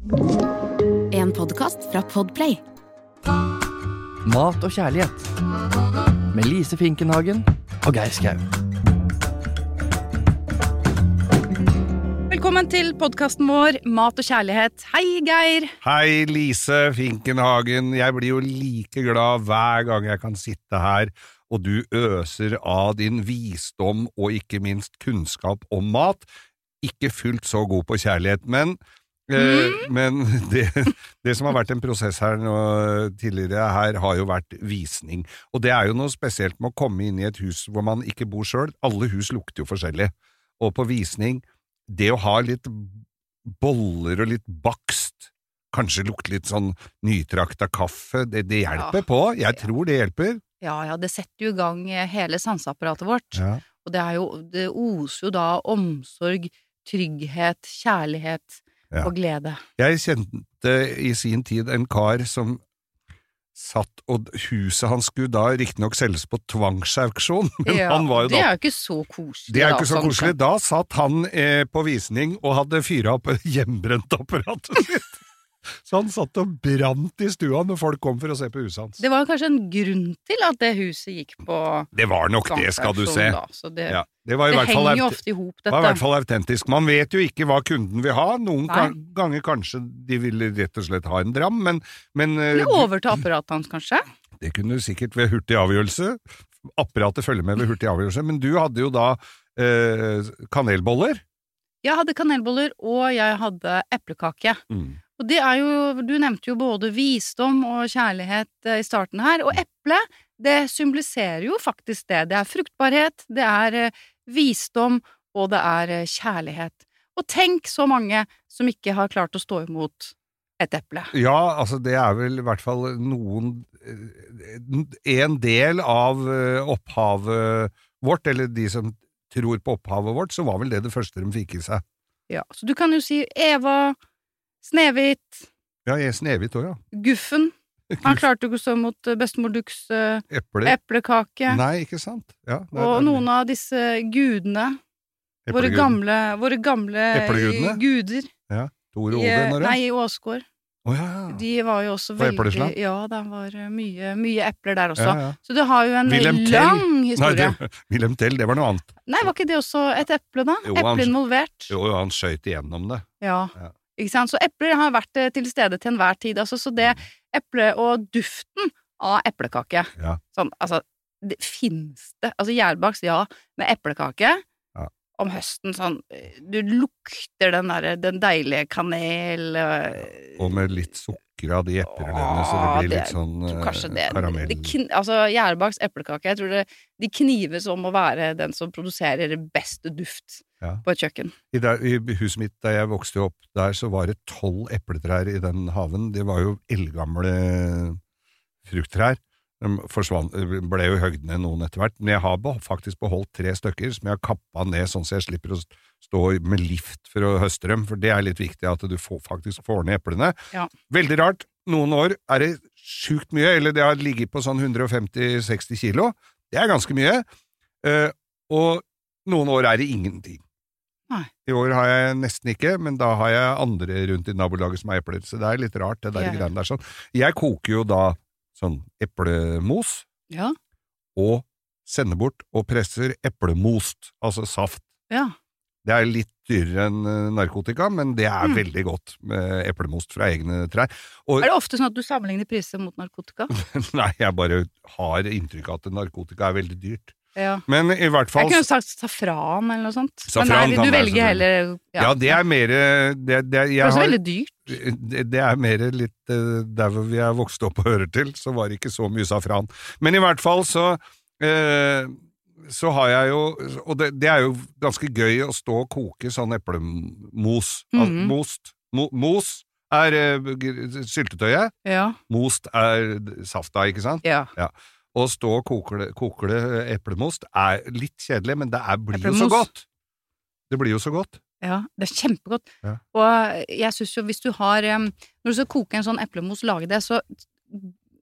En podkast fra Podplay. Mat og kjærlighet. Med Lise Finkenhagen og Geir Skau. Velkommen til podkasten vår Mat og kjærlighet. Hei, Geir. Hei, Lise Finkenhagen. Jeg blir jo like glad hver gang jeg kan sitte her, og du øser av din visdom og ikke minst kunnskap om mat. Ikke fullt så god på kjærlighet, men eh, Men det, det som har vært en prosess her nå tidligere her, har jo vært visning. Og det er jo noe spesielt med å komme inn i et hus hvor man ikke bor sjøl. Alle hus lukter jo forskjellig. Og på visning, det å ha litt boller og litt bakst, kanskje lukte litt sånn nytrakta kaffe, det, det hjelper Ja. på. Jeg tror det hjelper. Ja, ja, det setter jo i gang eh, hele sanseapparatet vårt. Ja. Og det er jo Det oser jo da omsorg, trygghet, kjærlighet Ja. og glede. Jeg kjente i sin tid en kar som satt, og huset hans skulle da riktignok selges på tvangsauksjon, men Ja, han var jo det da er jo ikke så koselig. Det er jo ikke så sånn koselig. Da satt han eh, på visning og hadde fyra opp hjemmebrentapparatet sitt. Så han satt og brant i stua når folk kom for å se på huset hans. Det var kanskje en grunn til at det huset gikk på Det var nok det, skal du se. da, det, Ja, det var i det hvert fall henger jo ofte i hop, det var i hvert fall autentisk. Man vet jo ikke hva kunden vil ha. Noen Nei. kan, ganger kanskje de ville rett og slett ha en dram, men, men eh, Eller overta apparatet hans, kanskje? det kunne du sikkert ved hurtig avgjørelse. Apparatet følger med ved hurtig avgjørelse, men du hadde jo da eh, kanelboller. Jeg hadde kanelboller, og jeg hadde eplekake. Mm. Og det er jo, du nevnte jo både visdom og kjærlighet eh, i starten her, og eple, det symboliserer jo faktisk det. Det er fruktbarhet, det er eh, visdom, og det er eh, kjærlighet. Og tenk så mange som ikke har klart å stå imot et eple. Ja, altså det er vel i hvert fall noen En del av opphavet vårt, eller de som tror på opphavet vårt, så var vel det det første de fikk i seg. Ja, så du kan jo si Eva, Snehvit, Ja, jeg er Snehvit òg, ja. Guffen. Han klarte jo ikke så mot eh, bestemor Ducks uh, Epler. eplekake. Nei, ikke sant? Ja, er- Og noen av disse gudene. Våre gamle, våre gamle Eplegudene? guder. Tor Tore Ove, når nei, i Åsgård. Oh, ja, ja. De var jo også veldig Eplesland? Ja, det var eh, mye, mye epler der også. ja, ja. Så du har jo en Wilhelm Tell. lang Nei, historie. det, Wilhelm Tell, det var noe annet. Nei, var ikke det også et eple, da? Jo, han- eple involvert. Jo, jo, han skøyt igjennom det. Ja. Ikke sant? Så epler har vært eh, til stede til enhver tid. Altså, så det eplet og duften av eplekake Ja. Sånn, altså det Fins det Altså gjærbakst, ja, med eplekake. Om høsten sånn Du lukter den derre Den deilige kanel eh, Og med litt sukker av de eplene, så det blir det- litt sånn eh, kanskje det, karamell. det kn, Altså, gjærbakst eplekake, jeg tror det, de knives om å være den som produserer best duft Ja. på et kjøkken. I, der, I huset mitt da jeg vokste opp der, så var det tolv epletrær i den haven. Det var jo eldgamle frukttrær. De ble jo høgd ned noen etter hvert, men jeg har faktisk beholdt tre stykker som jeg har kappa ned sånn så jeg slipper å stå med lift for å høste dem, for det er litt viktig at du får, faktisk får ned eplene. Ja. Veldig rart. Noen år er det sjukt mye, eller det har ligget på sånn 150-60 kilo. Det er ganske mye. Eh, og noen år er det ingenting. Nei. I år har jeg nesten ikke, men da har jeg andre rundt i nabolaget som har epler, så det er litt rart, det der greiene der sånn. Jeg koker jo da sånn eplemos, Ja. og sender bort og presser eplemost, altså saft. ja. Det er litt dyrere enn eh, narkotika, men det er Mm. veldig godt med eplemost fra egne trær. Og Er det ofte sånn at du sammenligner priser mot narkotika? nei, jeg bare har inntrykk av at narkotika er veldig dyrt. Ja. Men i hvert fall Jeg kunne sagt safran eller noe sånt. Safran Men nei, du velger heller Ja, det er mer det, det, Det jeg også har, veldig dyrt. det, det er mer litt eh, der hvor vi er vokst opp og hører til, så var det ikke så mye safran. Men i hvert fall så eh, så har jeg jo Og det, det er jo ganske gøy å stå og koke sånn eplemos. Al- Mhm. Most. Mo, mos er uh, syltetøyet, Ja. most er safta, ikke sant? ja. Å stå og koke koke eplemost er litt kjedelig, men det er, blir jo så godt! Det blir jo så godt. Ja, det er kjempegodt. Ja. Og jeg syns jo hvis du har Når du skal koke en sånn eplemos, lage det, så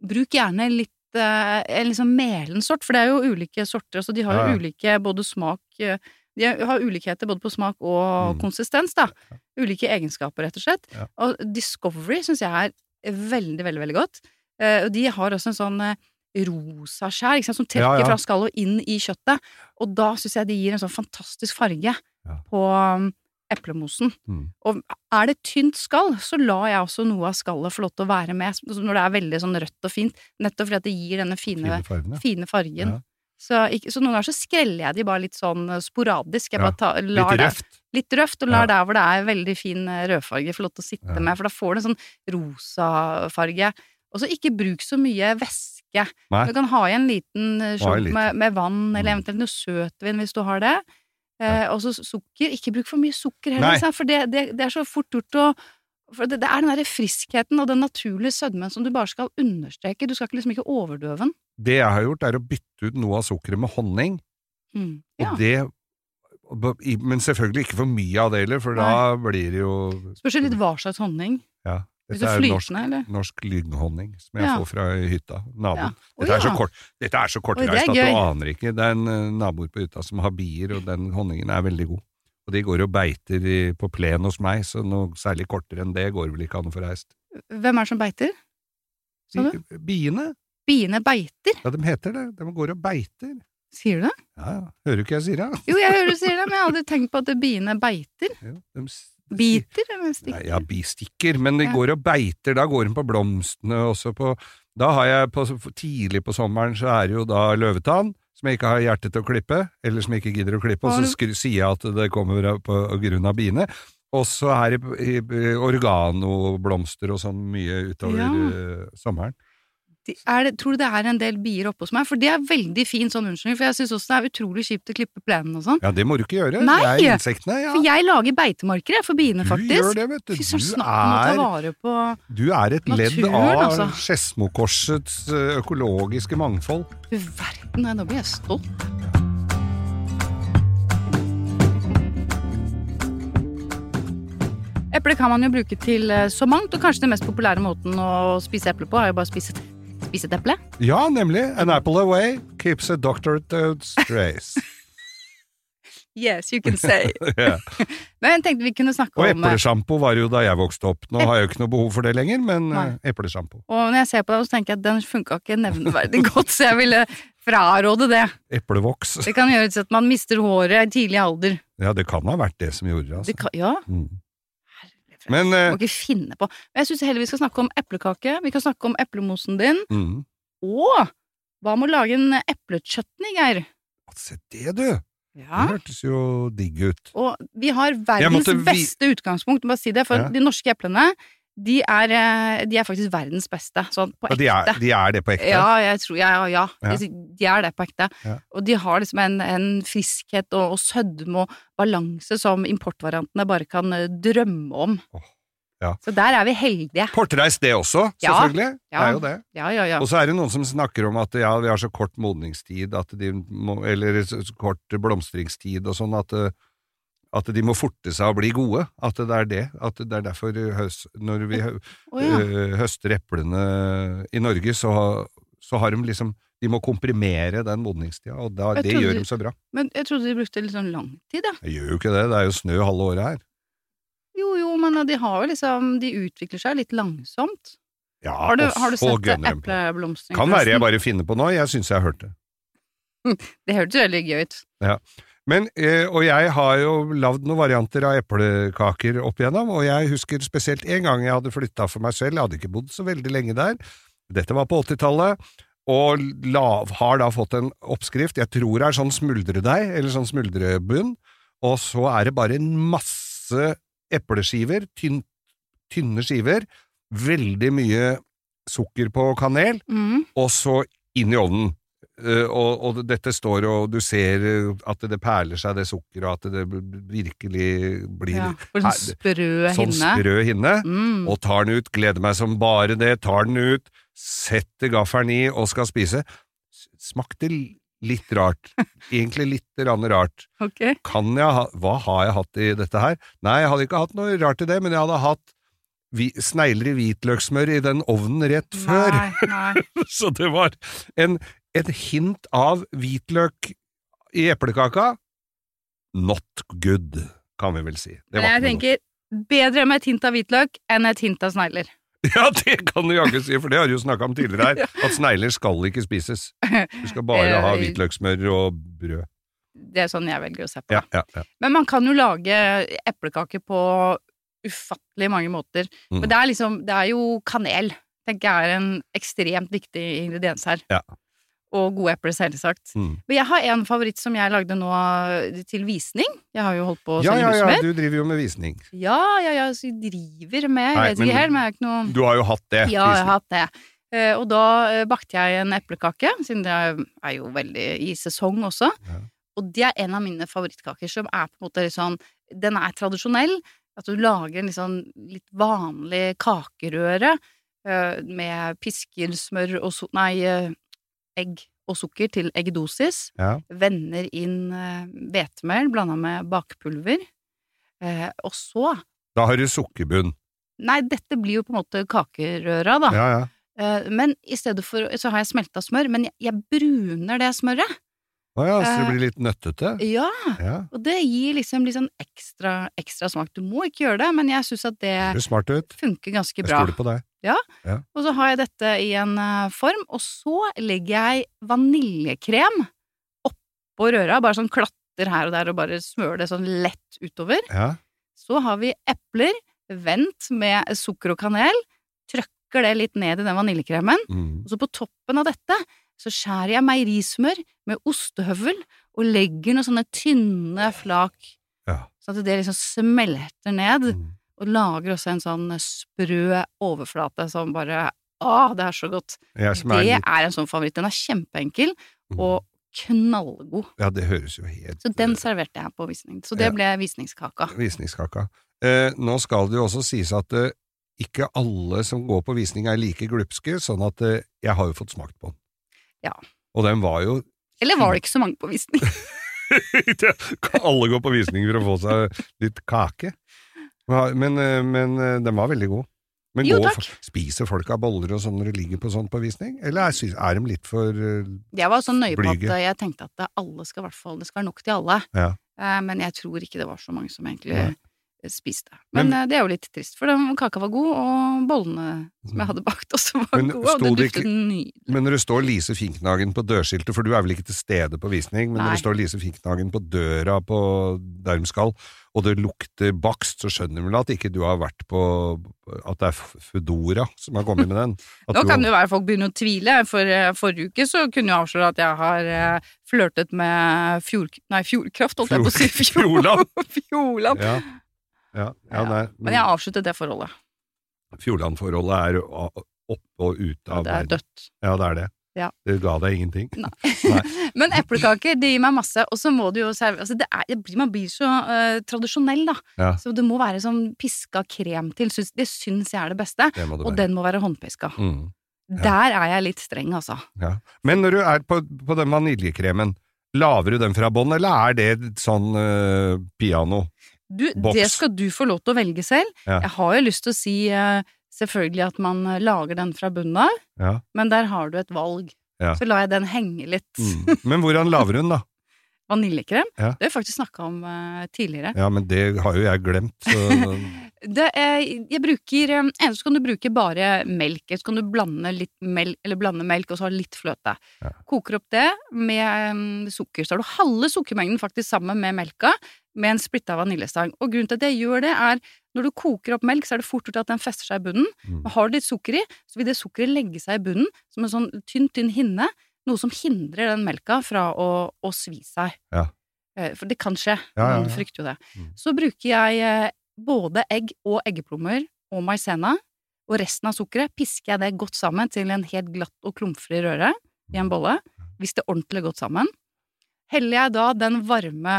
bruk gjerne litt eh, en liksom melen sort, for det er jo ulike sorter. Altså de har jo Ja, ulike både smak eh, De har ulikheter både på smak og Mm. konsistens, da. Ulike egenskaper, rett og slett. Ja. Og Discovery syns jeg er veldig, veldig, veldig godt. Eh, og de har også en sånn rosa skjær, som trekker Ja, ja. fra skallet og inn i kjøttet. Og da syns jeg det gir en sånn fantastisk farge på um, eplemosen. Mm. Og er det tynt skall, så lar jeg også noe av skallet få lov til å være med, når det er veldig sånn rødt og fint, nettopp fordi at det gir denne fine, Fine fine fargen. Ja. Så, ikke, så noen ganger så skreller jeg de bare litt sånn eh, sporadisk. Jeg bare tar, lar Litt det- røft. litt røft, og lar Ja. der hvor det er veldig fin eh, rødfarge, få lov til å sitte Ja. med, for da får du en sånn rosa farge. Og så ikke bruk så mye væske. Nei. Du kan ha i en liten eh, skjorte med, med vann, eller Mm. eventuelt noe søtvin hvis du har det. Eh, og så sukker. Ikke bruk for mye sukker heller, Nei. for det, det, det er så fort gjort å for det, det er den der friskheten og den naturlige sødmen som du bare skal understreke. Du skal ikke liksom ikke overdøve den. Det jeg har gjort, er å bytte ut noe av sukkeret med honning. Mm. Og det Men selvfølgelig ikke for mye av det heller, for da blir det jo Spørs litt hva slags honning. Ja. Dette er norsk, flytende, eller? norsk lynghonning som jeg Ja. får fra hytta. Naboen. Ja. Dette, er så kort, dette er så kortreist at du aner ikke. Det er en eh, naboer på hytta som har bier, og den honningen er veldig god. Og de går og beiter i, på plen hos meg, så noe særlig kortere enn det går vel ikke an å få reist. Hvem er det som beiter? De- Biene, Biene beiter? ja, de heter det. De går og beiter. Sier du det? Ja, ja. Hører du ikke jeg sier det? Jo, jeg hører du sier det, men jeg aldri tenkt på at biene beiter. Ja, de Biter Nei, stikker? ja, bistikker, men de Ja. går og beiter. Da går de på blomstene også på Da har jeg på, Tidlig på sommeren så er det jo da løvetann, som jeg ikke har hjerte til å klippe, eller som jeg ikke gidder å klippe, og så skru, sier jeg at det kommer på grunn av biene. Og så er det organoblomster og sånn mye utover Ja. eh, sommeren. De- det, tror du det er en del bier oppe hos meg? For det er veldig fin sånn unnskyldning, for jeg syns også det er utrolig kjipt å klippe plenen og sånn. Ja, det må du ikke gjøre. Nei! Det er insektene, ja. For jeg lager beitemarker for biene, faktisk. Du gjør det, vet du. Fy søren, ta er, vare på du er et ledd av altså. Skedsmokorsets økologiske mangfold. Du verden, nå blir jeg stolt. Eple kan man jo bruke til så mangt, og kanskje den mest populære måten å spise eple på, er jo bare å spise, et- spise et eple. Ja, nemlig. An apple away keeps a doctor strays. Yes, you can say. yeah. Men jeg tenkte vi kunne snakke Og om Og eplesjampo var jo da jeg vokste opp. Nå har jeg jo ikke noe behov for det lenger, men Nei. eh, eplesjampo. Og når jeg ser på deg, så tenker jeg at den funka ikke nevneverdig godt, så jeg ville fraråde det. Eplevoks. Det kan gjøre at man mister håret i tidlig alder. Ja, det kan ha vært det som gjorde det, Det altså. kan, ja, Mm. Men uh, må ikke finne på. Men jeg syns heller vi skal snakke om eplekake. Vi kan snakke om eplemosen din. mm. Og hva med å lage en eplechutney, Geir? Se det, du! Ja. Det hørtes jo digg ut. Og vi har verdens måtte beste utgangspunkt, bare si det, for Ja. de norske eplene, de er, eh, de er faktisk verdens beste, sånn på Ja, ekte. de, er, de er det på ekte? Ja, jeg tror ja, ja, ja. Ja. De, de er det på ekte. Ja. Og de har liksom en, en friskhet og, og sødme og balanse som importvariantene bare kan eh, drømme om. Oh, ja. Så der er vi heldige. Kortreist det også, Ja, selvfølgelig. Det er jo det. Ja, ja, ja. Og så er det noen som snakker om at ja, vi har så kort modningstid, at de må, eller kort blomstringstid og sånn, at, eh, at de må forte seg å bli gode. At det er det. At det er derfor høst, når vi hø- oh, ja. øh, høster eplene i Norge, så, så har de liksom De må komprimere den modningstida, og da, det gjør de- de så bra. Men jeg trodde de brukte litt sånn lang tid, da. Jeg gjør jo ikke det, det er jo snø halve året her. Jo, jo, men de har jo liksom De utvikler seg litt langsomt. Ja, Har du, har du sett epleblomstring? Kan være jeg bare finner på noe, jeg syns jeg har hørt det. Det hørtes veldig gøy ut. Men, eh, og jeg har jo lagd noen varianter av eplekaker opp igjennom, og jeg husker spesielt en gang jeg hadde flytta for meg selv, jeg hadde ikke bodd så veldig lenge der, dette var på 80-tallet, og lav, har da fått en oppskrift, jeg tror det er sånn smuldredeig, eller sånn smuldrebunn, og så er det bare en masse epleskiver, tynn, tynne skiver, veldig mye sukker på kanel, Mm. og så inn i ovnen. Eh, og, og dette står, og du ser eh, at det perler seg det sukkeret, og at det virkelig blir Ja, for en Her- sånn hinne. sprø hinne. Mm. Og tar den ut, gleder meg som bare det, tar den ut, setter gaffelen i og skal spise. Smakte litt rart. Egentlig litt rart. Okay. Kan jeg ha Hva har jeg hatt i dette her? Nei, jeg hadde ikke hatt noe rart i det, men jeg hadde hatt vi, snegler i hvitløkssmør i den ovnen rett før. Nei, nei. Så det var en, et hint av hvitløk i eplekaka, not good, kan vi vel si. Det jeg tenker bedre med et hint av hvitløk enn et hint av snegler. Ja, det kan du jaggu si, for det har du jo snakka om tidligere her, at snegler skal ikke spises. Du skal bare ha hvitløksmør hvitløkssmør og brød. Det er sånn jeg velger å se på. Ja, ja, ja. Men man kan jo lage eplekake på ufattelig mange måter. Men det er liksom Det er jo kanel, tenker jeg er en ekstremt viktig ingrediens her. Ja. Og gode epler, selvsagt. Mm. Men jeg har en favoritt som jeg lagde nå til visning. Jeg har jo holdt på å Ja, selge ja, huset ja, du driver jo med visning. Ja, ja, ja, så jeg driver med Jeg vet ikke helt, men jeg er ikke noe Du har jo hatt det. Ja, jeg har hatt det. Eh, Og da eh, bakte jeg en eplekake, siden det er jo veldig i sesong også. Ja. Og det er en av mine favorittkaker, som er på en måte litt sånn Den er tradisjonell. At du lager en litt sånn litt vanlig kakerøre eh, med piskelsmør og so... Nei, eh, egg og sukker til eggedosis. Ja. Vender inn eh, hvetemel blanda med bakpulver. Eh, Og så Da har du sukkerbunn. Nei, dette blir jo på en måte kakerøra, da. Ja, ja. Eh, Men i stedet for så har jeg smelta smør, men jeg, jeg bruner det smøret. Å ja, så det Eh, blir litt nøttete? Ja, Ja, og det gir liksom sånn ekstra, ekstra smak. Du må ikke gjøre det, men jeg syns at det det funker ganske Jeg bra. stoler på deg. Og så har jeg dette i en eh, form, og så legger jeg vaniljekrem oppå røra, bare sånn klatter her og der, og bare smører det sånn lett utover. Ja. Så har vi epler, vendt med sukker og kanel, trøkker det litt ned i den vaniljekremen, Mm. Og så på toppen av dette så skjærer jeg meierismør med ostehøvel og legger noen sånne tynne flak, Ja. sånn at det liksom smelter ned, Mm. Og lager også en sånn sprø overflate som bare Å, det er så godt! Er Det er en sånn favoritt. Den er kjempeenkel Mm. og knallgod. Ja, det høres jo helt Så den eh, serverte jeg på visning. Så det Ja. ble visningskaka. Visningskaka. Eh, nå skal det jo også sies at eh, ikke alle som går på visning er like glupske, sånn at eh, jeg har jo fått smakt på den. Ja. Og den var jo Eller var det ikke så mange på visning? Kan alle gå på visning for å få seg litt kake? Men, eh, men eh, den var veldig god. Men Jo, går, spiser folk av boller og sånn når de ligger på sånn på visning, eller er, er de litt for eh, Jeg var så nøye på at Blyge. jeg tenkte at alle skal Det skal være nok til alle. Ja. Men jeg tror ikke det var så mange som egentlig Nei. Spiste. Men, Men- eh, det er jo litt trist, for den kaka var god, og bollene som jeg hadde bakt også var Men gode, og det duftet nydelig. Men når det står Lise Finknagen på dørskiltet, for du er vel ikke til stede på visning, men når det står Lise Finknagen på døra på der de skal, og det lukter bakst, så skjønner du vel at ikke du har vært på At det er Foodora som har kommet med den. Nå du kan det jo være folk begynner å tvile. For eh, forrige uke så kunne jeg avsløre at jeg har eh, flørtet med fjord... Nei, Fjordkraft, holdt jeg på å si. Fjordland. Fjordland. Ja. Ja, ja, nei, Men jeg har avsluttet det forholdet. Fjordland-forholdet er opp og ute av Det er dødt. Ja, det er det. Ja. Det ga deg ingenting. Men eplekaker, det gir meg masse, og så må du jo servere altså det er, det blir- Man blir så uh, tradisjonell, da. Ja. Så det må være sånn piska krem til. Det syns jeg er det beste. Det det Og være. den må være håndpiska. Mm. Ja. Der er jeg litt streng, altså. Ja. Men når du er på, på den vaniljekremen, lager du den fra bånn, eller er det sånn uh, piano? Du, det skal du få lov til å velge selv. Ja. Jeg har jo lyst til å si eh, selvfølgelig at man eh, lager den fra bunnen av, Ja. men der har du et valg. Ja. Så lar jeg den henge litt. Mm. Men hvordan lager hun, da? Vaniljekrem, det har vi faktisk snakka om eh, tidligere. Ja, men det har jo jeg glemt. Så, Det er, jeg bruker eh, Enten så kan du bruke bare melk, eller så kan du blande litt melk, eller blande melk og så ha litt fløte. Ja. Koker opp det med eh, sukker. Så har du halve sukkermengden faktisk sammen med melka, med en splitta vaniljestang. Og grunnen til at jeg gjør det, er når du koker opp melk, så er det fort gjort at den fester seg i bunnen. Mm. Og har du litt sukker i, så vil det sukkeret legge seg i bunnen som en sånn tynn, tynn hinne. Noe som hindrer den melka fra å, å svi seg. Ja. Eh, For det kan skje. Ja, ja, ja. Noen frykter jo det. Mm. Så bruker jeg eh, både egg og eggeplommer og maisena, og resten av sukkeret pisker jeg det godt sammen til en helt glatt og klumpfri røre i en bolle, hvis det er ordentlig godt sammen. Heller jeg da den varme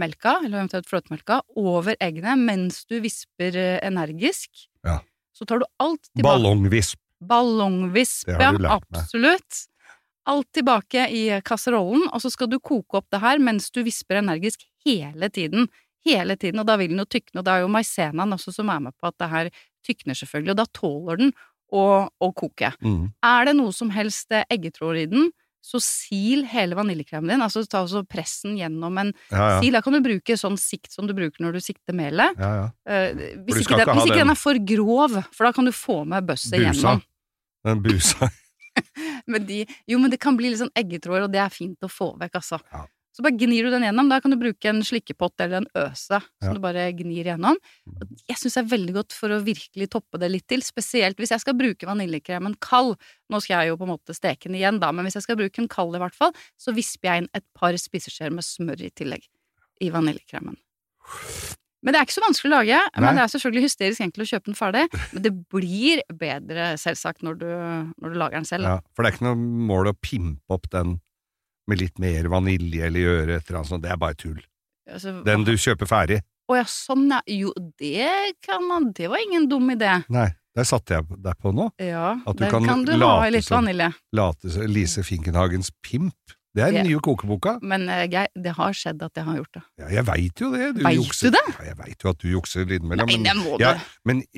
melka, eller eventuelt fløtemelka, over eggene mens du visper eh, energisk. Ja. Så tar du alt tilbake Ballongvisp. Ballongvisp, ja. Absolutt. Alt tilbake i kasserollen, og så skal du koke opp det her mens du visper energisk hele tiden. Hele tiden, og da vil den jo tykne, og det er jo maisenaen også som er med på at det her tykner selvfølgelig, og da tåler den å, å koke. Mm. Er det noe som helst eh, eggetråder i den, så sil hele vaniljekremen din. Altså ta også pressen gjennom en Ja, ja. sil. Da kan du bruke sånn sikt som du bruker når du sikter melet. ja, ja. Eh, hvis ikke, den, hvis ikke den- den er for grov, for da kan du få med bøsset gjennom. Den busa. Men de, jo, men det kan bli litt sånn eggetråder, og det er fint å få vekk, altså. Så bare gnir du den gjennom. Da kan du bruke en slikkepott eller en øse som Ja. du bare gnir gjennom. Jeg syns det er veldig godt for å virkelig toppe det litt til, spesielt hvis jeg skal bruke vaniljekremen kald. Nå skal jeg jo på en måte steke den igjen, da, men hvis jeg skal bruke den kald i hvert fall, så visper jeg inn et par spiseskjeer med smør i tillegg i vaniljekremen. Men det er ikke så vanskelig å lage. Nei. Men Det er selvfølgelig hysterisk enkelt å kjøpe den ferdig. Men det blir bedre, selvsagt, når du, når du lager den selv. Ja, for det er ikke noe mål å pimpe opp den med litt mer vanilje eller gjøre et eller annet sånt. Det er bare tull. Altså, Den du kjøper ferdig. Å ja, sånn ja. Jo, det kan man Det var ingen dum idé. Nei, der satte jeg deg på nå. Ja, At du der kan kan, du late ha litt vanilje. Late Lise Finkenhagens pimp. Det er den nye kokeboka. Men uh, jeg, det har skjedd at jeg har gjort det. Ja, jeg veit jo det. Du Vet du det? Ja, jeg veit jo at du jukser innimellom. Nei, det må du. jeg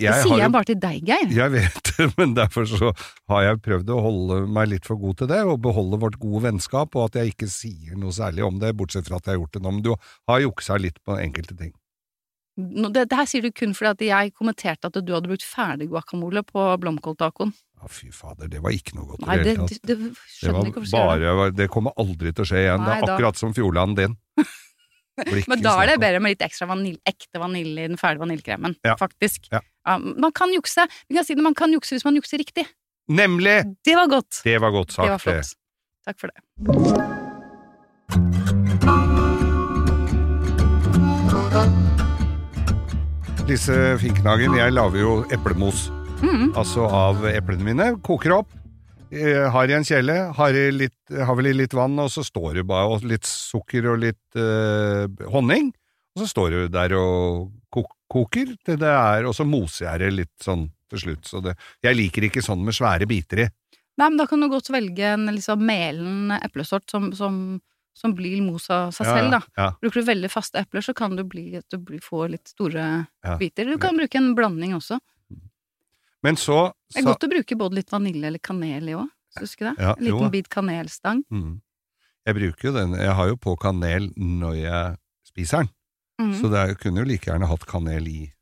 det sier jeg bare til deg, Geir. Jeg vet det, men derfor så har jeg prøvd å holde meg litt for god til det, og beholde vårt gode vennskap, og at jeg ikke sier noe særlig om det, bortsett fra at jeg har gjort det nå. Men du har juksa litt på enkelte ting. Nå, det, det her sier du kun fordi at jeg kommenterte at du hadde brukt ferdig guacamole på blomkåltacoen. Ja, fy fader, det var ikke noe godt Nei, det det, det, det var bare, det kommer aldri til å skje igjen. det er akkurat da- som fjordland din. Men da er det bedre med litt ekstra vanil, ekte vanilje i den ferdige vaniljekremen, Ja. faktisk. Ja. man kan jukse. Vi kan si det, man kan jukse hvis man jukser riktig. Nemlig! Det var godt. Det var godt sagt, det var flott. Takk for det. Lise Finkenhagen, jeg lager jo eplemos. Mm. Altså av eplene mine. Koker opp. eh, Har i en kjele, har, i litt, har vel i litt vann, og så står det bare og litt sukker og litt eh, honning. Og så står du der og kok koker til det er, og så moser jeg det litt sånn til slutt. Så det, jeg liker ikke sånn med svære biter i. Nei, men da kan du godt velge en liksom melen eplesort som, som, som blir mos av seg selv, da. Ja, Bruker du veldig faste epler, så kan du, bli du få litt store Ja. biter. Du kan bruke en blanding også. Men så, Det er godt å bruke både litt vanilje eller kanel i òg, Husker du det? En jo. liten bit kanelstang. mm, Jeg bruker jo den. Jeg har jo på kanel når jeg spiser den. Mm. Så det er, kunne jo like gjerne hatt kanel i.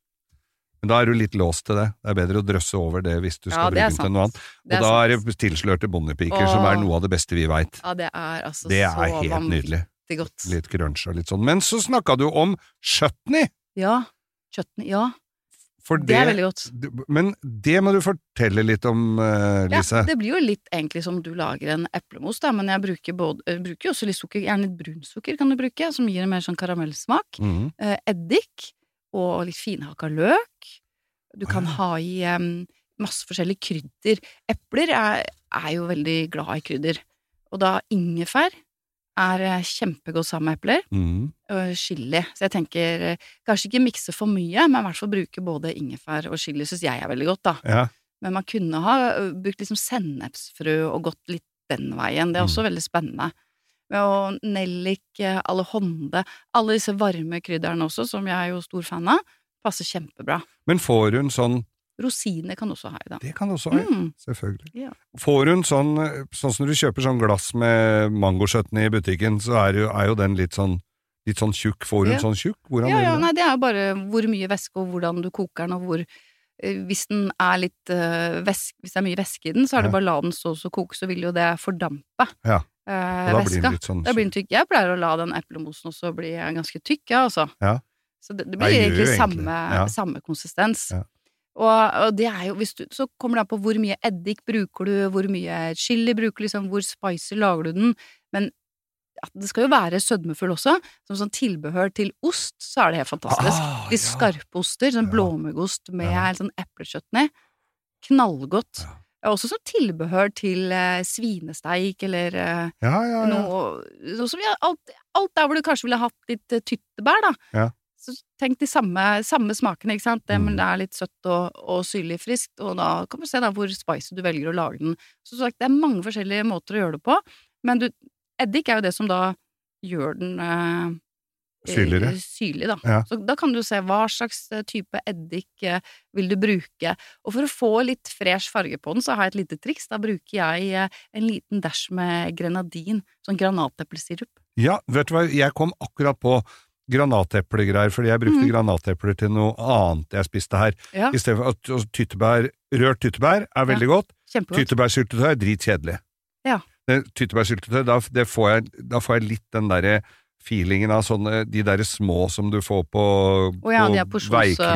Men da er du litt låst til det. Det er bedre å drøsse over det hvis du skal Ja, bruke den til noe annet. Det Og er da er det tilslørte bondepiker, som er noe av det beste vi veit. Ja, det er altså Det så er helt nydelig. godt. Litt crunch og litt sånn. Men så snakka du om chutney! Ja. Kjøttene. Ja, For det er veldig godt. Men det må du fortelle litt om, uh, Lise. Ja, det blir jo litt egentlig som du lager en eplemos, da, men jeg bruker, både, jeg bruker også litt sukker, gjerne litt brunsukker kan du bruke, som gir en mer sånn karamellsmak. Mm. Uh, eddik og litt finhakka løk. Du kan Ah. ha i um, masse forskjellige krydder. Epler er, er jo veldig glad i krydder, og da ingefær er eh, kjempegodt sammen med epler. Mm. Og chili. Så jeg tenker eh, kanskje ikke mikse for mye, men i hvert fall bruke både ingefær og chili syns jeg er veldig godt, da. Ja. Men man kunne ha brukt liksom sennepsfrø og gått litt den veien. Det er også veldig spennende. Og nellik, eh, alehonde, alle disse varme krydderne også, som jeg er jo stor fan av, passer kjempebra. Men får hun sånn Rosiner kan også ha i det. Det kan også ha, i, Mm. selvfølgelig. Ja. Får hun sånn Sånn som du kjøper sånn glass med mangochutney i butikken, så er jo, er jo den litt sånn Litt sånn tjukk. Får hun Ja. sånn tjukk? Hvordan Ja, ja, nei, det er bare hvor mye væske og hvordan du koker den, og hvor eh, Hvis den litt eh, væske, Hvis det er mye væske i den, så er det bare å la den stå og koke, så vil jo det fordampe Ja. Eh, da blir den litt sånn Da blir den tykk. Jeg pleier å la den eplemosen også bli ganske tykk, ja, altså. Ja. Så det, det blir gjør egentlig samme, ja. samme konsistens. Ja. Og, og det er jo, du, så kommer det an på hvor mye eddik bruker du, hvor mye chili bruker du, liksom, hvor spicy lager du den, men det skal jo være sødmefull også. Som sånn tilbehør til ost, så er det helt fantastisk. Ah, De skarpe oster, sånn blåmuggost med sånn eplekjøttnøy. Knallgodt. Ja. Også som tilbehør til eh, svinesteik eller eh, Ja, ja, ja. noe, noe som vi alt, alt der hvor du kanskje ville hatt litt eh, tyttebær, da. Ja. Så tenk de samme, samme smakene, ikke sant. Det, Mm. men det er litt søtt og, og syrlig friskt, og da kan du se da hvor spicy du velger å lage den. Så sagt, det er mange forskjellige måter å gjøre det på, men du, eddik er jo det som da gjør den eh, Syrligere. eh, syrlig, da. Ja. Så da kan du se hva slags eh, type eddik eh, vil du bruke. Og for å få litt fresh farge på den, så har jeg et lite triks. Da bruker jeg en liten dash med grenadin, sånn granateplesirup. Ja, vet du hva, jeg kom akkurat på granateplegreier, fordi jeg brukte mm. granatepler til noe annet jeg spiste her. Ja, I stedet for at og tyttebær, rørt tyttebær er veldig godt, kjempegodt. tyttebærsyltetøy er dritkjedelig. Ja. Tyttebærsyltetøy, da, da får jeg litt den derre feelingen av sånne, de derre små som du får på, oh, ja, på veikro.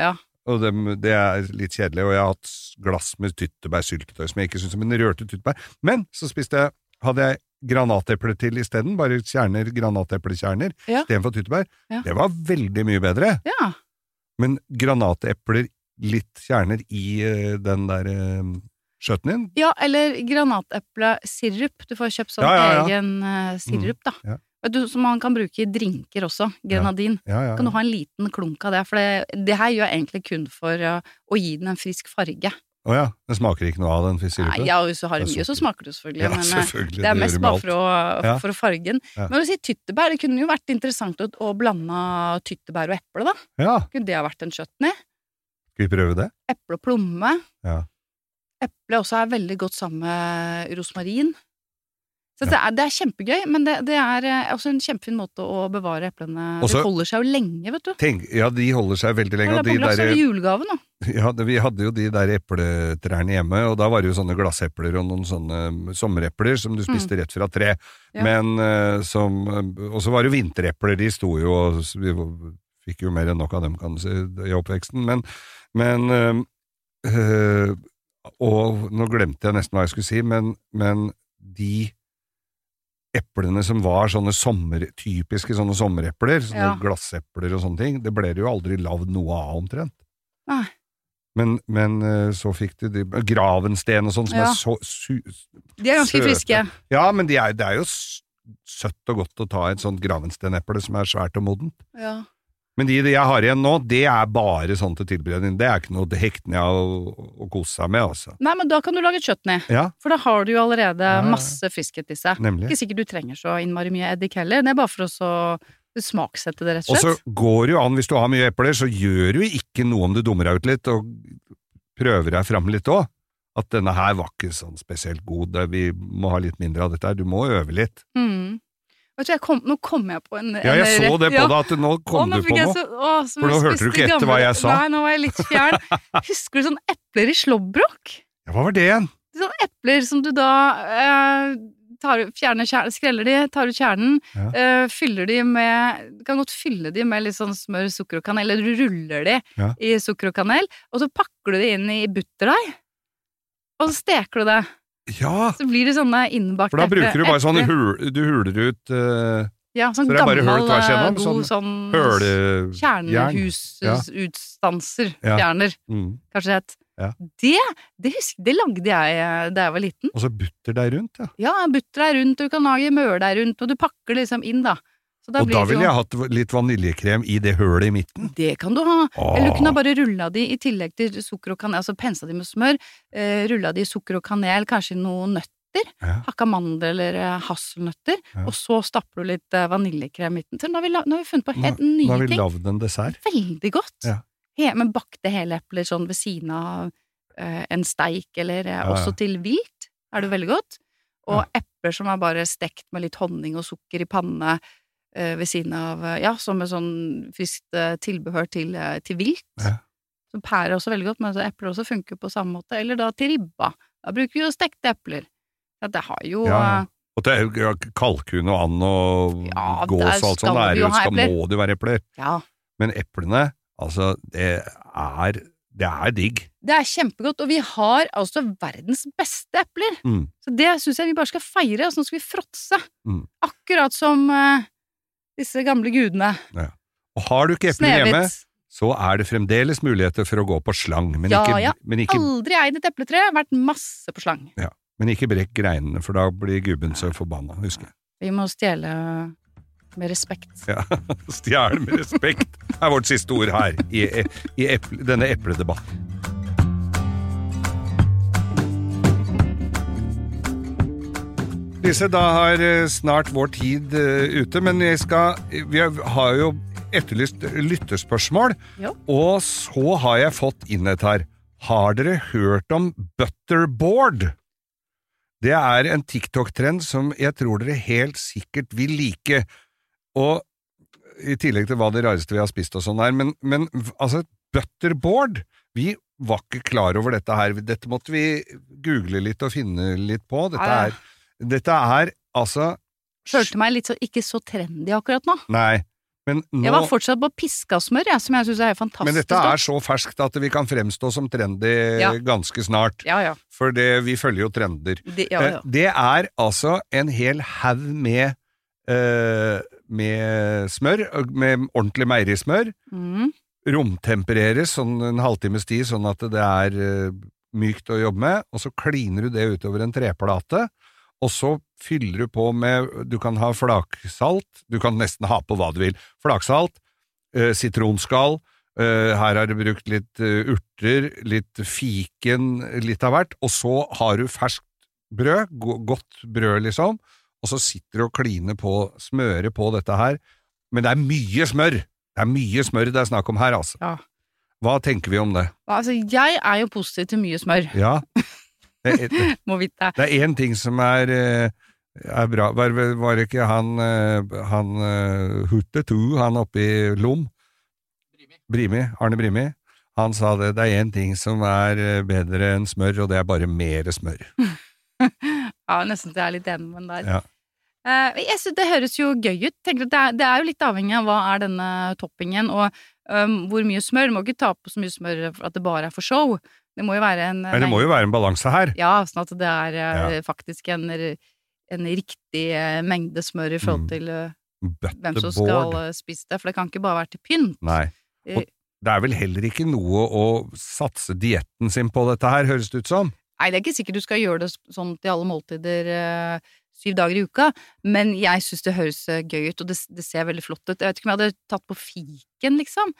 Ja. Og det, det er litt kjedelig, og jeg har hatt glass med tyttebærsyltetøy som jeg ikke syns om, men rørte tyttebær. Men så spiste jeg, hadde jeg granatepler til isteden, bare kjerner, granateplekjerner, Ja. istedenfor tyttebær. Ja. Det var veldig mye bedre. ja. Men granatepler, litt kjerner i uh, den der uh, skjøtten din, Ja, eller granateplesirup. Du får kjøpt sånn Ja, ja, ja. egen uh, sirup, da. Vet du, Som man kan bruke i drinker også. Grenadin. ja, ja. Kan du ha en liten klunk av det? For det, det her gjør jeg egentlig kun for eh, å gi den en frisk farge. Å ja, det smaker ikke noe av den sirupen? Nei, ja, hvis du har mye, så smaker det selvfølgelig. Ja, men eh, selvfølgelig. det er mest bare for å, Ja. for å farge. Ja. Men å si tyttebær, det kunne jo vært interessant å, å blande tyttebær og eple, da. Ja, Kunne det ha vært en chutney? skal vi prøve det? Eple og plomme. Ja. Eple også er veldig godt sammen med rosmarin. Så det, er, det er kjempegøy, men det, det er eh, også en kjempefin måte å bevare eplene Også- De holder seg jo lenge, vet du. Tenk, ja, de holder seg veldig lenge. Ja, og det de glass, er der, julegave nå. ja, det- vi hadde jo de der epletrærne hjemme, og da var det jo sånne glassepler og noen sånne sommerepler som du spiste rett fra tre. Mm. Ja. Men uh, som Og så var det jo vinterepler, de sto jo og Vi fikk jo mer enn nok av dem, kan du si, i oppveksten. Men, men uh, uh, Og nå glemte jeg nesten hva jeg skulle si, men, men de eplene som var sånne sommer, typiske sånne sommerepler, sånne Ja. glassepler og sånne ting, det ble det jo aldri lagd noe av omtrent. Nei. Men, men eh, så fikk de, de Gravensten og sånn, som Ja. er så su, De er ganske søte. friske. Ja, men de er, det er jo søtt og godt å ta et sånt gravensteneple som er svært og modent. Ja. Men de jeg har igjen nå, det er bare sånn til tilberedning. Det er ikke noe det hektende å, å kose seg med, altså. Nei, men da kan du lage chutney. Ja, For da har du jo allerede Ja, ja. masse friskhet i seg. nemlig. Ikke sikkert du trenger så innmari mye eddik heller. Det er bare for å så smaksette det, rett Og slett. og så går det jo an, hvis du har mye epler, så gjør du ikke noe om du dummer deg ut litt, og prøver deg fram litt òg. At denne her var ikke sånn spesielt god, vi må ha litt mindre av dette her, du må øve litt. Mm. Vet du, kom, nå kom jeg på en, Ja, jeg så det på ja. deg, at nå Å, kom nå du på noe. Så, å, For nå hørte du ikke etter hva jeg sa. Nei, nå var jeg litt fjern. Husker du sånn epler i slåbrok? Ja, hva var det igjen? Sånne epler som du da eh, tar, fjerner kjernen, skreller de, tar ut kjernen, Ja. eh, fyller de med Du kan godt fylle de med litt sånn smør, sukker og kanel, eller du ruller de Ja. i sukker og kanel, og så pakker du de inn i butterdeig, og så steker du det. Ja, Så blir det sånne innbakte for da bruker du bare sånn hul, du huler ut uh, Ja, sånn så gammel, eh, god sånn, sånn jern. Kjernehusutstanser. Ja. Fjerner, Mm. kanskje det het. Ja. Det, det, husker, det lagde jeg eh, da jeg var liten. Og så butter deg rundt, ja. Ja, butter deg rundt, du kan lage møl deg rundt, og du pakker liksom inn, da. Da Og da ville jeg hatt litt vaniljekrem i det hølet i midten. Det kan du ha. Åh. Eller du kunne bare rulla de i tillegg til sukker og kanel, altså pensa de med smør, eh, rulla de i sukker og kanel, kanskje noen nøtter, Ja. hakka mandel eller eh, hasselnøtter, Ja. og så stapper du litt eh, vaniljekrem i midten. Så nå har vi, nå har vi funnet på Nå, helt nå nye har vi ting. lagd en dessert. Veldig godt. Ja. He, men bakte hele epler sånn ved siden av eh, en steik, eller eh, også til vilt, er det veldig godt. Og epler som er bare stekt med litt honning og sukker i panne ved siden av eh, Ja, som et sånn friskt eh, tilbehør til, eh, til vilt. Ja. pærer pære også veldig godt, men epler også funker på samme måte. Eller da til ribba. Da bruker vi jo stekte epler. Ja, det har jo Ja, eh, Og det jo ja, kalkun og and og Ja, gås og alt sånt, det er jo, skal, må det jo være epler. Ja. Men eplene, altså, det er, det er digg. Det er kjempegodt, og vi har altså verdens beste epler. Mm. Så det syns jeg vi bare skal feire, og så skal vi fråtse. Mm. Akkurat som eh, disse gamle gudene. Og har du ikke eplene hjemme, så er det fremdeles muligheter for å gå på slang, men Ja, ikke, ja. men ikke, Aldri eid et epletre, vært masse på slang. men ikke brekk greinene, for da blir gubben så forbanna, husker jeg. Vi må stjele med respekt. Ja. Stjele med respekt er vårt siste ord her i, i eple, denne epledebatten. Lise, da har eh, snart vår tid eh, ute, men jeg skal, vi har- jo etterlyst lytterspørsmål, jo. og så har jeg fått inn et her. Har dere hørt om butterboard? Det er en TikTok-trend som jeg tror dere helt sikkert vil like, og i tillegg til hva det rareste vi har spist og sånn er, men, men altså, butterboard, vi var ikke klar over dette her, dette måtte vi google litt og finne litt på, dette ja. er dette er altså Følte meg litt så, ikke så trendy akkurat nå. Nei, men nå Jeg var fortsatt på piskasmør, jeg, som jeg syns er fantastisk. Men dette er så ferskt at vi kan fremstå som trendy Ja. ganske snart. Ja, ja. For det, vi følger jo trender. Det. Eh, Det er altså en hel haug med, uh, med smør, med ordentlig meierismør. Mm. Romtempereres sånn en halvtimes tid, sånn at det er uh, mykt å jobbe med, og så kliner du det utover en treplate, og så fyller du på med Du kan ha flaksalt, du kan nesten ha på hva du vil. Flaksalt, eh, sitronskall, eh, her har du brukt litt eh, urter, litt fiken, litt av hvert, og så har du ferskt brød, go godt brød liksom, og så sitter du og kliner på, smører på dette her, men det er mye smør! Det er mye smør det er snakk om her, altså. Ja. Hva tenker vi om det? Altså, jeg er jo positiv til mye smør, Ja, det, er- det er én ting som er, eh, er bra. Var, var det ikke han, eh, han eh, Hutetu, han oppe i Lom? Brimi. Arne Brimi. Han sa det, det er én ting som er bedre enn smør, og det er bare mer smør. Ja, nesten så jeg er litt enig med den der. Ja. Uh, jeg synes Det høres jo gøy ut. Det, er, det er jo litt avhengig av hva er denne toppingen, og um, hvor mye smør. Du må ikke ta på så mye smør at det bare er for show. Det må jo være en Men det må jo være en balanse her. Ja, sånn at det er eh, Ja. faktisk en, en riktig eh, mengde smør i forhold Mm. til mm. hvem som skal spise det, for det kan ikke bare være til pynt. Nei. Og det er vel heller ikke noe å satse dietten sin på dette her, høres det ut som? Nei, det er ikke sikkert du skal gjøre det sånn til alle måltider syv dager i uka, men jeg syns det høres gøy ut, og det, det ser veldig flott ut. Jeg vet ikke om jeg hadde tatt på fiken, liksom,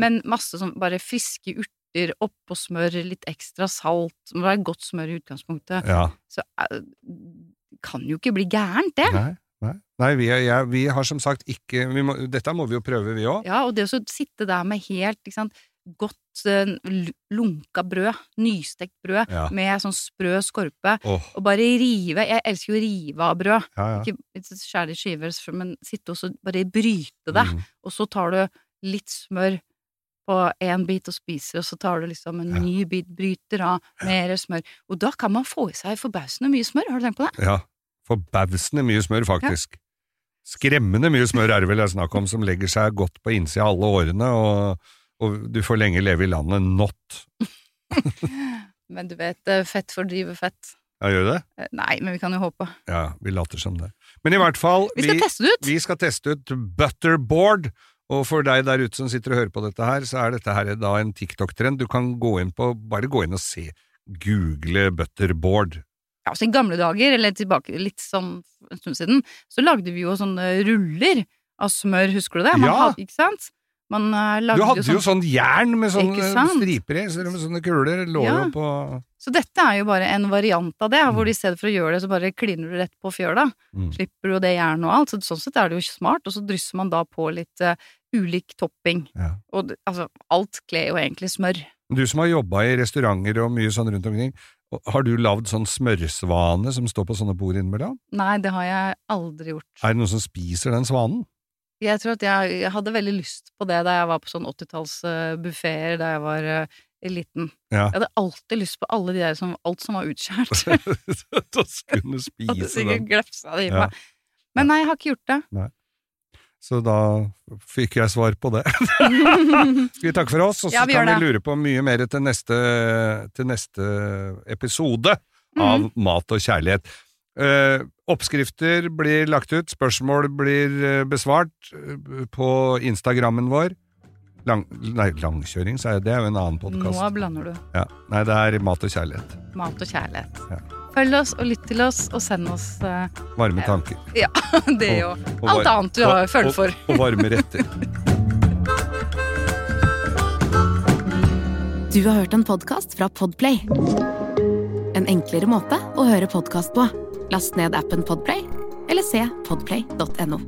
men masse sånn bare friske urter oppå smør, litt ekstra salt, det må være godt smør i utgangspunktet, Ja. så eh, kan jo ikke bli gærent, det. Nei. Nei, Nei vi, er, jeg, vi har som sagt ikke vi må, Dette må vi jo prøve, vi òg. Ja, og det å sitte der med helt ikke sant, godt uh, lunka brød, nystekt brød, Ja. med sånn sprø skorpe, oh. og bare rive Jeg elsker jo å rive av brød. ja, ja. Ikke skjære i skiver, men sitte og så bare bryte det. Mm. Og så tar du litt smør på én bit og spiser, og så tar du liksom en Ja. ny bit, bryter av mer smør. Og da kan man få i seg forbausende mye smør, har du tenkt på det? Ja, forbausende mye smør, faktisk. Skremmende mye smør er det vel jeg snakker snakk om, som legger seg godt på innsida av alle årene, og, og du får lenge leve i landet not. Men du vet, eh, fett fordriver fett. Ja, gjør det? Eh, Nei, men vi kan jo håpe. Ja, vi later som det. Men i hvert fall, Vi skal teste det ut! vi skal teste ut butterboard, og for deg der ute som sitter og hører på dette her, så er dette her da en TikTok-trend. Du kan gå inn på, bare gå inn og se, google butterboard. Ja, så I gamle dager, eller tilbake litt sånn en stund siden, så lagde vi jo sånne ruller av smør, husker du det? Man Ja. hadde, ikke sant? Man eh, lagde Du hadde jo sånn sånn jern med sånne striper i, så med sånne kuler lå Ja. jo på Så dette er jo bare en variant av det, hvor i stedet for å gjøre det, så bare kliner du rett på fjøla. Mm. Slipper du det jernet og alt. Så sånn sett er det jo smart, og så drysser man da på litt eh, ulik topping. Ja. Og altså, alt kler jo egentlig smør. Du som har jobba i restauranter og mye sånn rundt omkring, har du lagd sånn smørsvane som står på sånne bord innimellom? Nei, det har jeg aldri gjort. Er det noen som spiser den svanen? Jeg tror at jeg, jeg hadde veldig lyst på det da jeg var på sånn 80-tallsbuffeer da jeg var eh, liten. Ja. Jeg hadde alltid lyst på alle de der som, alt som var utskjært. Til spise den. Hadde sikkert glefsa det i Ja. meg. Men nei, jeg har ikke gjort det. Så da fikk jeg svar på det. Skal vi takke for oss, og så Ja, kan vi det. lure på mye mer til neste, til neste episode av Mhm. Mat og kjærlighet. Eh, oppskrifter blir lagt ut, spørsmål blir eh, besvart eh, på Instagrammen vår. Lang, nei, langkjøring, sa jeg. Det er jo en annen Nå blander du Ja. Nei, det er Mat og kjærlighet. mat og kjærlighet. Ja. Følg oss og lytt til oss, og send oss uh, Varme tanker. det og Og alt var- annet du har følt for. Og, og varme retter. Du har hørt en podkast fra Podplay. En enklere måte å høre podkast på. Last ned appen Podplay, eller se podplay.no.